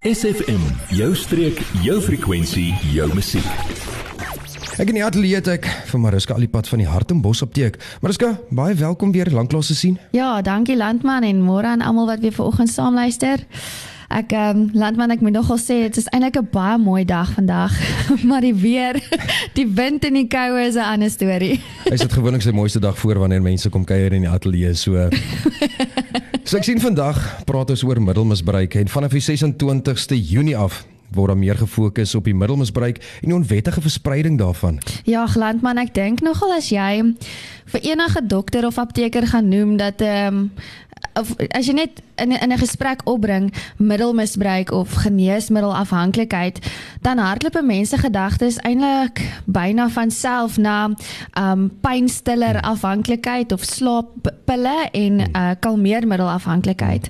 SFM, jou streek, jou frekwensie, jou musiek. Ek in die ateljee het ek vir Mariska Alipad van die Hartenbos apteek. Mariska, baie welkom weer lanklaas te sien. Ja, dankie Landman en môre aan almal wat weer vanoggend saam luister. Ek ehm um, Landman ek moet nogal sê dit is eintlik 'n baie mooi dag vandag, maar die weer, die wind en die koue is 'n ander storie. Is dit gewoonlik sy mooiste dag voor wanneer mense kom kuier in die ateljee so. So ek sien vandag praat ons oor middelmisbruik en vanaf die 26ste Junie af word daar meer gefokus op die middelmisbruik en die onwettige verspreiding daarvan. Ja, Landman, ek dink nogal as jy vir enige dokter of apteker gaan noem dat ehm um, of as jy net in in 'n gesprek opbring middelmisbruik of geneesmiddelafhanklikheid, dan hardloop mense gedagtes eintlik byna van self na um pynstiller afhanklikheid of slaappille en uh kalmeermiddelafhanklikheid.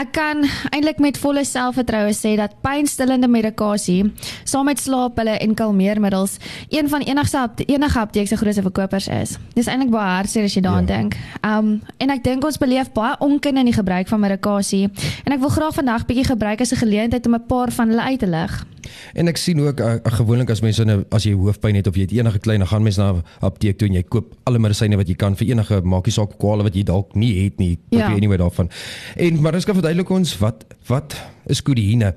Ek kan eintlik met volle selfvertroue sê dat pynstillende medikasie saam met slaappille en kalmeermiddels een van enigste enige apteek se grootste verkopers is. Dis eintlik baie hartseer as jy daaraan ja. dink. Um en ek dink ons beleef baie onkunde in die gebruik van medikasie en ek wil graag vandag bietjie gebruik as 'n geleentheid om 'n paar van hulle uit te lig. En ek sien ook uh, gewoonlik as mense nou as jy hoofpyn het of jy het enige klein dan gaan mense na 'n apteek toe en jy koop alle medisyne wat jy kan vir enige maakie saak kwale wat jy dalk nie het nie. Koop ja. jy anyway daarvan. En maar ek skal verduidelik ons wat wat is kodeïne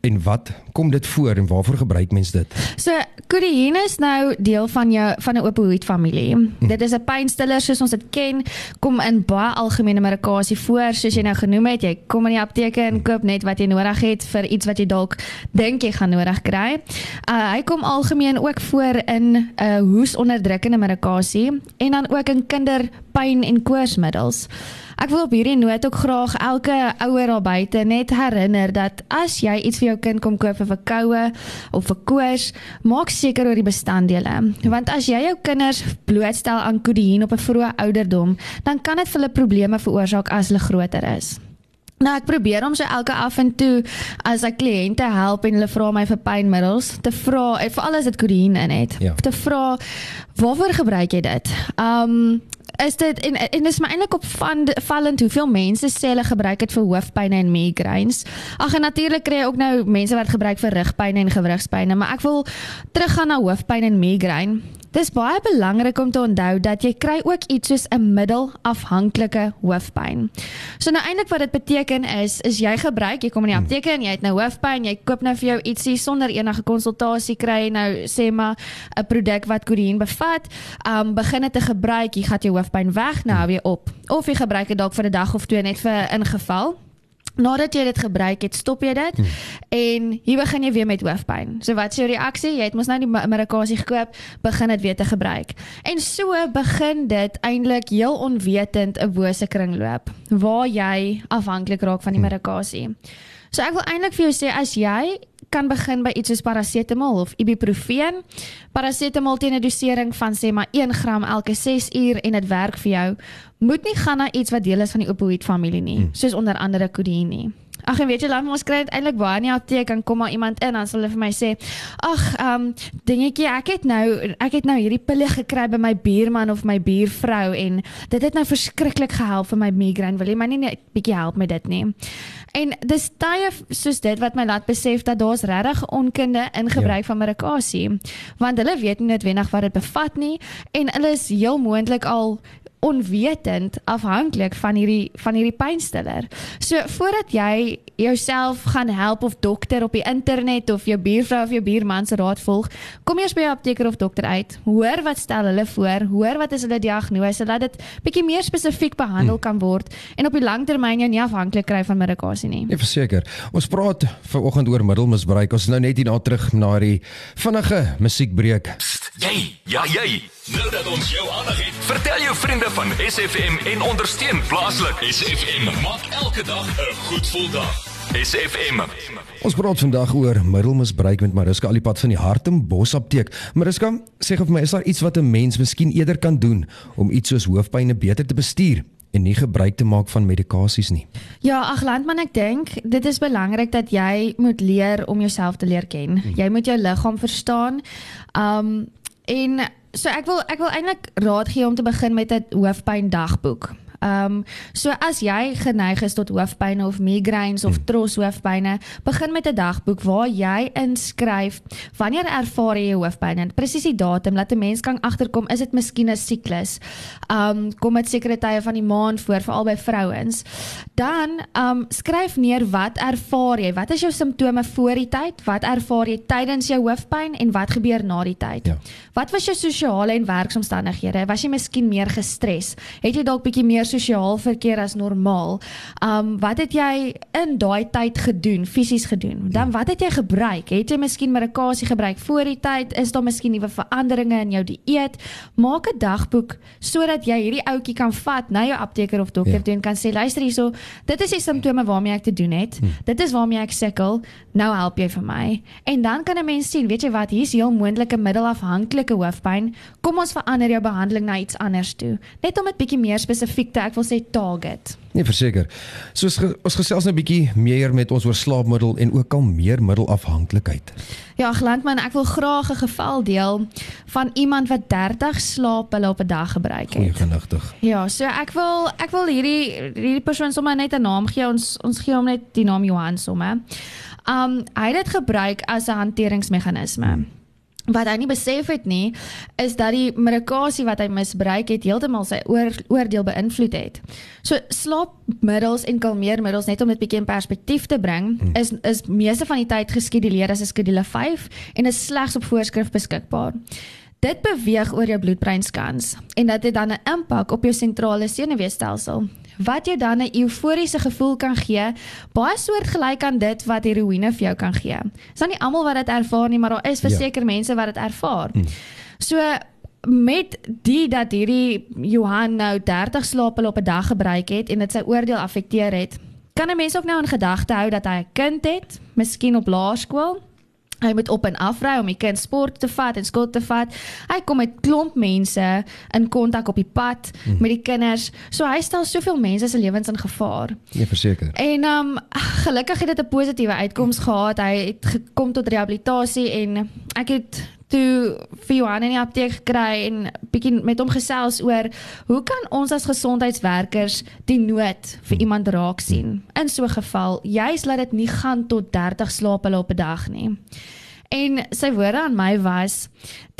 en wat kom dit voor en waarvoor gebruik mense dit? So kodeïne is nou deel van jou van 'n opioïd familie. Hm. Dit is 'n pynstiller soos ons dit ken, kom in baie algemene medikasie voor, soos jy nou genoem het. Jy kom in die apteek en koop net wat jy nodig het vir iets wat jy dalk dink jy gaan nodig kry. Uh hy kom algemeen ook voor in 'n uh, hoesonderdrukkende medikasie en dan ook in kinderpyn en koorsmiddels. Ek wil op hierdie noot ook graag elke ouer daar buite net herinner dat as jy iets vir jou kind kom koop vir koue of vir koors, maak seker oor die bestanddele. Want as jy jou kinders blootstel aan kodeïn op 'n vroeë ouderdom, dan kan dit vir hulle probleme veroorsaak as hulle groter is. Nou ek probeer om so elke af en toe as ek kliënte help en hulle vra my vir pynmiddels te vra, veral as dit kodeïn in het, ja. te vra waarvoor gebruik jy dit? Um is dit en en dis my eintlik op van vallend hoeveel mense sê hulle gebruik dit vir hoofpyn en migraines. Ag en natuurlik kry jy ook nou mense wat gebruik vir rugpyn en gewrigspyn, maar ek wil teruggaan na hoofpyn en migraine. Dis baie belangrik om te onthou dat jy kry ook iets soos 'n middelafhanklike hoofpyn. So nou eintlik wat dit beteken is is jy gebruik, jy kom in die apteek en jy het nou hoofpyn, jy koop nou vir jou ietsie sonder enige konsultasie kry nou sê maar 'n produk wat kodeïn bevat, um begin dit te gebruik, jy gaan jou hoofpyn weg nou weer op. Of jy gebruik dit dalk vir 'n dag of twee net vir ingeval. Nadat jy dit gebruik het, stop jy dit hmm. en hier begin jy weer met hoofpyn. So wat is jou reaksie? Jy het mos nou die medikasie gekoop, begin dit weer te gebruik. En so begin dit eintlik heel onwetend 'n bose kringloop waar jy afhanklik raak van die hmm. medikasie. So ek wil eintlik vir jou sê as jy kan begin by iets soos parasetamol of ibuprofen. Parasetamol teen 'n dosering van sê maar 1 gram elke 6 uur en dit werk vir jou. Moet nie gaan na iets wat deel is van die opioid familie nie, hmm. soos onder andere kodeïn nie. Ag en weet jy lank ons kry dit eintlik baie in die apteek en kom maar iemand in dan sal hulle vir my sê ag ehm um, dingetjie ek het nou ek het nou hierdie pille gekry by my buurman of my buurvrou en dit het nou verskriklik gehelp vir my migraine wil jy my nie 'n bietjie help met dit nie en dis tye soos dit wat my laat besef dat daar's regtig onkunde in gebruik ja. van medikasie want hulle weet nie noodwendig wat dit bevat nie en hulle is heel moontlik al onwetend afhanklik van hierdie van hierdie pynstiller. So voordat jy jouself gaan help of dokter op die internet of jou buurvrou of jou buurman se raad volg, kom eers by 'n apteker of dokter uit. Hoor wat stel hulle voor, hoor wat is hulle diagnose, laat dit bietjie meer spesifiek behandel hmm. kan word en op die langtermyn jou nie afhanklik kry van medikasie nie. Ja, verseker. Ons praat vanoggend oor middelmisbruik. Ons is nou net hierna terug na die vinnige musiekbreek. Jy, ja jy. Nou dat ons jou aandag het, vertel jou vriende van SFM en ondersteun plaaslik. SFM maak elke dag 'n goed gevoel dag. SFM. Ons praat vandag oor middelmisbruik met Mariska Alipad van die Hartenbos apteek. Mariska, sê gou vir my, is daar iets wat 'n mens miskien eerder kan doen om iets soos hoofpynne beter te bestuur? en nie gebruik te maak van medikasies nie. Ja, ag landman ek dink dit is belangrik dat jy moet leer om jouself te leer ken. Hmm. Jy moet jou liggaam verstaan. Um en so ek wil ek wil eintlik raad gee om te begin met 'n hoofpyn dagboek. Ehm um, so as jy geneig is tot hoofpyn of migraines of hmm. tros hoofpyne, begin met 'n dagboek waar jy inskryf wanneer ervaar jy hoofpyn en presies die datum dat 'n mens kan agterkom is dit miskien 'n siklus. Ehm um, kom dit sekere tye van die maand voor veral by vrouens. Dan ehm um, skryf neer wat ervaar jy? Wat is jou simptome voor die tyd? Wat ervaar jy tydens jou hoofpyn en wat gebeur na die tyd? Ja. Wat was jou sosiale en werksomstandighede? Was jy miskien meer gestres? Het jy dalk bietjie meer sosiaal verkeer as normaal? Um wat het jy in daai tyd gedoen, fisies gedoen? Dan wat het jy gebruik? Het jy miskien medikasie gebruik voor die tyd? Is daar miskien nuwe veranderinge in jou dieet? Maak 'n dagboek sodat jy hierdie ouetjie kan vat na jou apteker of dokter ja. toe en kan sê luister hierso, dit is die simptome waarmee ek te doen het. Hm. Dit is waarmee ek sukkel. Nou help jy vir my. En dan kan 'n mens sien, weet jy wat, hier's heel moontlike middelafhanklike hoofpyn. Kom ons verander jou behandeling na iets anders toe. Net om dit bietjie meer spesifiek te, ek wil sê target. Nee, verseker. So ge, ons gesels nou 'n bietjie meer met ons oor slaapmiddel en ook al meer middelafhanklikheid. Ja, Glantman, ek wil graag 'n geval deel van iemand wat 30 slaappille op 'n dag gebruik het. Goeie genigtig. Ja, so ek wil ek wil hierdie hierdie persoon sommer net 'n naam gee. Ons ons gee hom net die naam Johan sommer. Um hy het dit gebruik as 'n hanteringsmeganisme. Hmm wat hy nie besef het nie is dat die medikasie wat hy misbruik het heeltemal sy oor, oordeel beïnvloed het. So slaapmiddels en kalmeermiddels net om dit bietjie in perspektief te bring hmm. is is meeste van die tyd geskeduleer as 'n skedule 5 en is slegs op voorskrif beskikbaar. Dit beweeg oor jou bloedbreinskans en dit het dan 'n impak op jou sentrale senuweestelsel wat jou dan 'n euforiese gevoel kan gee, baie soortgelyk aan dit wat heroïne vir jou kan gee. Dis nou nie almal wat dit ervaar nie, maar daar is verseker ja. mense wat dit ervaar. Hmm. So met die dat hierdie Johan nou 30 slaaphulle op 'n dag gebruik het en dit sy oordeel affekteer het, kan 'n mens ook nou in gedagte hou dat hy 'n kind het, miskien op laerskool Hy moet op en af ry om die kind sport te vat en skool te vat. Hy kom met klomp mense in kontak op die pad mm. met die kinders. So hy stel soveel mense se lewens in gevaar. Nee, verseker. En um gelukkig het dit 'n positiewe uitkoms gehad. Hy het gekom tot rehabilitasie en ek het toe vir Johan in die apteek gekry en bietjie met hom gesels oor hoe kan ons as gesondheidswerkers die nood vir iemand raak sien in so 'n geval juis laat dit nie gaan tot 30 slaap hulle op 'n dag nie. En sy woorde aan my was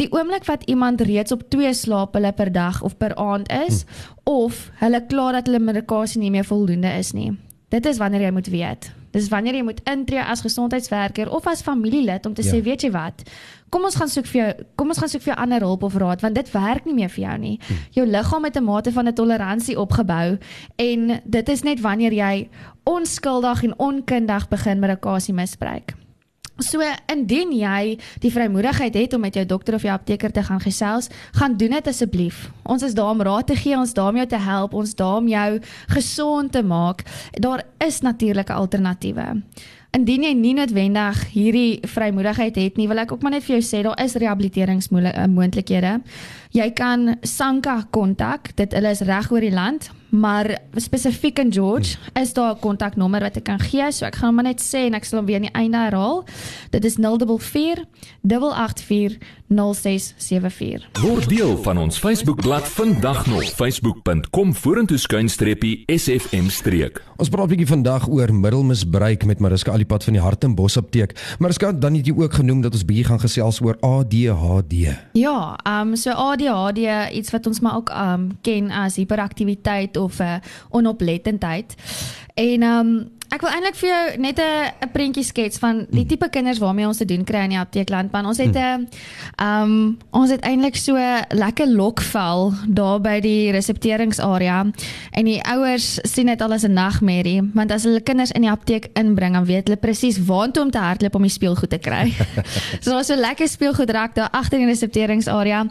die oomblik wat iemand reeds op 2 slaap hulle per dag of per aand is hm. of hulle klaar dat hulle medikasie nie meer voldoende is nie. Dit is wanneer jy moet weet. Dis wanneer jy moet intree as gesondheidswerker of as familielid om te ja. sê weet jy wat? Kom ons gaan soek vir jou kom ons gaan soek vir jou ander hulp of raad want dit werk nie meer vir jou nie. Hm. Jou liggaam het 'n mate van 'n toleransie opgebou en dit is net wanneer jy onskuldig en onkundig begin medikasie misbruik. So indien jy die vrymoedigheid het om met jou dokter of jou apteker te gaan gesels, gaan doen dit asseblief. Ons is daar om raad te gee, ons daar om jou te help, ons daar om jou gesond te maak. Daar is natuurlike alternatiewe. Indien jy nie noodwendig hierdie vrymoedigheid het nie, wil ek ook maar net vir jou sê daar is rehabiliteringsmoontlikhede. Jy kan Sanka kontak. Dit hulle is reg oor die land, maar spesifiek in George hmm. is daar 'n kontaknommer wat ek kan gee. So ek gaan maar net sê en ek sal hom weer aan die einde herhaal. Dit is 044 884 0674. Word deel van ons Facebookblad vandag nog facebook.com vorentoe skuinstreepie sfm streek. Ons praat 'n bietjie vandag oor middelmisbruik met Mariska Alipad van die Hart en Bos apteek. Mariska, dan het jy ook genoem dat ons bietjie gaan gesels oor ADHD. Ja, ehm um, so ADHD iets wat ons maar ook um ken as hiperaktiwiteit of 'n uh, onoplettendheid. En um Ek wil eintlik vir jou net 'n 'n prentjie skets van die hmm. tipe kinders waarmee ons te doen kry in die apteeklandpan. Ons het 'n hmm. um ons het eintlik so lekker lokvel daar by die resepteringsarea en die ouers sien dit al as 'n nagmerrie want as hulle kinders in die apteek inbring dan weet hulle presies waartoe om te hardloop om die speelgoed te kry. so daar's so lekker speelgoed raak daar agter in die resepteringsarea.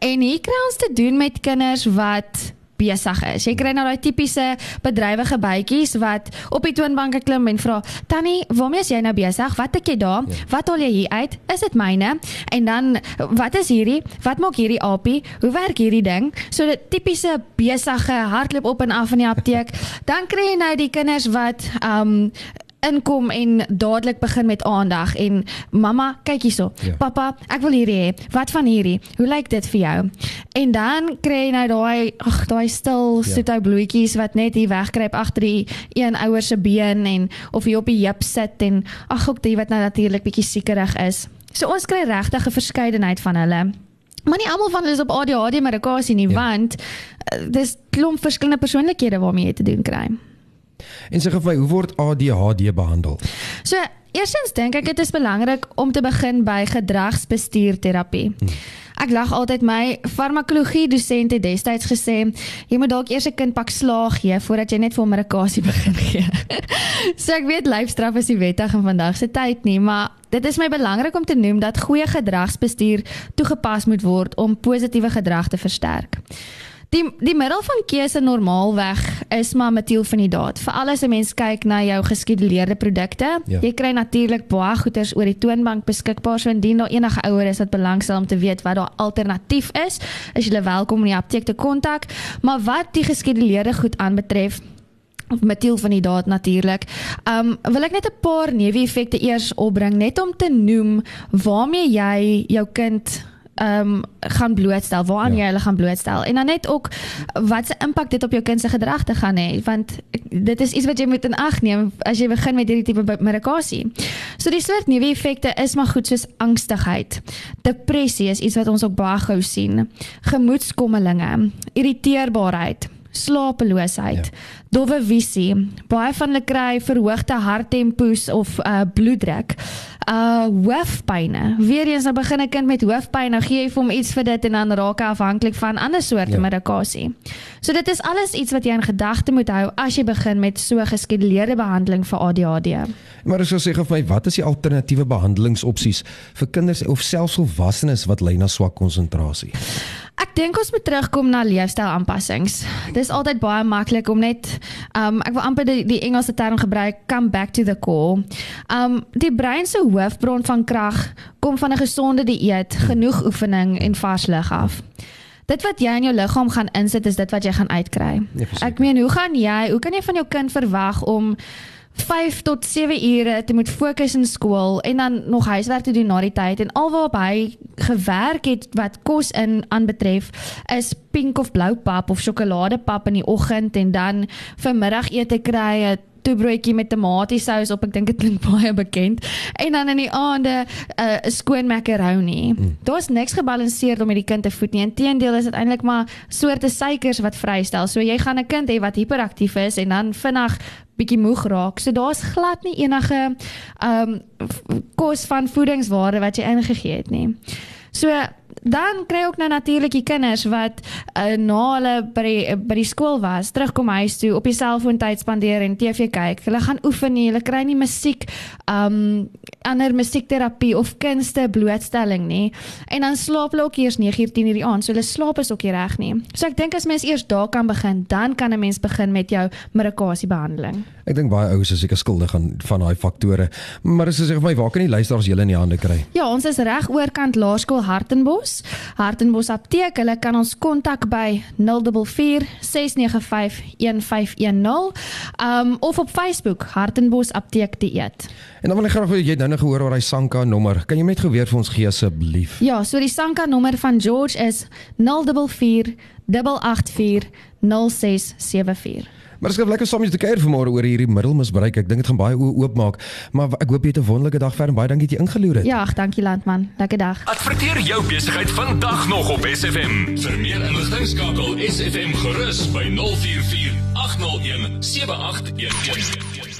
En hier kry ons te doen met kinders wat besig is. Jy kry nou daai tipiese bedrywige bytjies wat op die toonbanke klim en vra: "Tannie, waarmee is jy nou besig? Wat ek jy daar? Ja. Wat haal jy hier uit? Is dit myne?" En dan, "Wat is hierdie? Wat maak hierdie apie? Hoe werk hierdie ding?" So dit tipiese besige hardloop op en af in die apteek. dan kry jy nou die kinders wat um inkom en dadelik begin met aandag en mamma, kyk hierso. Ja. Pappa, ek wil hierdie hê. Wat van hierdie? Hoe lyk dit vir jou? En dan kry jy nou daai ag, daai stil ja. soet ou bloetjies wat net hier wegkruip agter die een ouer se been en of hy op die heup sit en ag, ook die wat nou natuurlik bietjie siekerig is. So ons kry regtig 'n verskeidenheid van hulle. Maar nie almal van hulle is op ADHD medikasie nie, ja. want uh, dis klomp verskillende persoonlikhede waarmee jy te doen kry. En vir my, hoe word ADHD behandel? So, eerstens dink ek dit is belangrik om te begin by gedragsbestuurterapie. Hmm. Ek lag altyd my farmakologie dosent het destyds gesê jy moet dalk eers 'n kind pak slaag gee voordat jy net vir hom medikasie begin gee. so ek weet lyfstraf is die wettig in vandag se tyd nie, maar dit is my belangrik om te noem dat goeie gedragsbestuur toegepas moet word om positiewe gedrag te versterk. Die die middel van keuse normaalweg is maar metielfenidaat. Veral as 'n mens kyk na jou geskeduleerde produkte. Ja. Jy kry natuurlik baie goeders oor die toonbank beskikbaar so indien daar enige ouer is wat belangstel om te weet wat daar alternatief is, is jy welkom om die apteek te kontak. Maar wat die geskeduleerde goed aanbetref, of metiel van die daad natuurlik. Um wil ek net 'n paar neeweffekte eers opbring net om te noem waarmee jy jou kind ehm um, gaan blootstel, waaraan ja. jy hulle gaan blootstel en dan net ook wat se impak dit op jou kind se gedrag te gaan hê want dit is iets wat jy moet in ag neem as jy begin met hierdie tipe medikasie. So die soort neeweffekte is maar goed soos angstigheid. Depressie is iets wat ons ook baie gou sien. Gemoedskommelinge, irriteerbaarheid, slapeloosheid, ja. dowwe visie. Baie van hulle kry verhoogde harttempos of uh bloeddruk. Uh hoofpynne. Weereens nou begin 'n kind met hoofpyn, nou gee jy vir hom iets vir dit en dan raak hy afhanklik van ander soorte ja. medikasie. So dit is alles iets wat jy in gedagte moet hou as jy begin met so geskeduleerde behandeling vir ADHD. Maar as jy sê vir my, wat is die alternatiewe behandelingsopsies vir kinders of selfs volwassenes wat ly na swak konsentrasie? Dink ons moet terugkom na leefstylaanpassings. Dis altyd baie maklik om net um ek wil amper die, die Engelse term gebruik, come back to the core. Um die brein se hoofbron van krag kom van 'n gesonde dieet, genoeg oefening en vars lig af. Dit wat jy in jou liggaam gaan insit is dit wat jy gaan uitkry. Nee, ek meen, hoe gaan jy, hoe kan jy van jou kind verwag om 5 tot 7 ure te moet fokus in skool en dan nog huiswerk te doen na die tyd en alwaar hy gewerk het wat kos in aanbetref is pink of blou pap of sjokoladepap in die oggend en dan vir middagete kry 'n toebroodjie met tomatiesous op ek dink dit klink baie bekend en dan in die aande uh, 'n uh, skoon macaroni. Mm. Daar's niks gebalanseerd om met die kind te voed nie. Inteendeel is dit eintlik maar soorte suikers wat vrystel. So jy gaan 'n kind hê wat hiperaktief is en dan vinnig bietjie moeg raak. So daar's glad nie enige ehm um, kos van voedingswaarde wat jy ingegee het nie. So dan kry ook nou natuurlik die kinders wat uh, na hulle by die, by die skool was, terugkom huis toe op die selfoon tyd spandeer en TV kyk. Hulle gaan oefen nie, hulle kry nie musiek, um ander musiekterapie of kunste blootstelling nie. En dan slaap hulle ook eers 9:00 10:00 die aand. So hulle slaap is ook nie reg nie. So ek dink as mens eers daar kan begin, dan kan 'n mens begin met jou medikasiebehandeling. Ek dink baie ouers is seker skuldig aan van daai faktore. Maar as jy sê vir my, waar kan die luisteraars julle in die hande kry? Ja, ons is reg oorkant Laerskool Hartenbos. Hartenbos Apteek. Hulle kan ons kontak by 044 695 1510. Um of op Facebook Hartenbos Apteek dieet. En dan wil ek graag wil jy nou nog gehoor oor daai Sanka nommer. Kan jy net gou weer vir ons gee asseblief? Ja, so die Sanka nommer van George is 044 884 0674. Maar ek skryf lekker saam met jou te kuier vanmôre oor hierdie middelmisbruik. Ek dink dit gaan baie oopmaak. Maar ek hoop jy het 'n wonderlike dag verder. Baie dankie dat jy ingeloer het. Ja, dankie landman. Lekker dag. Adverteer jou besigheid vandag nog op SFM. Vir meer inligting skakel SFM gerus by 044 801 7811.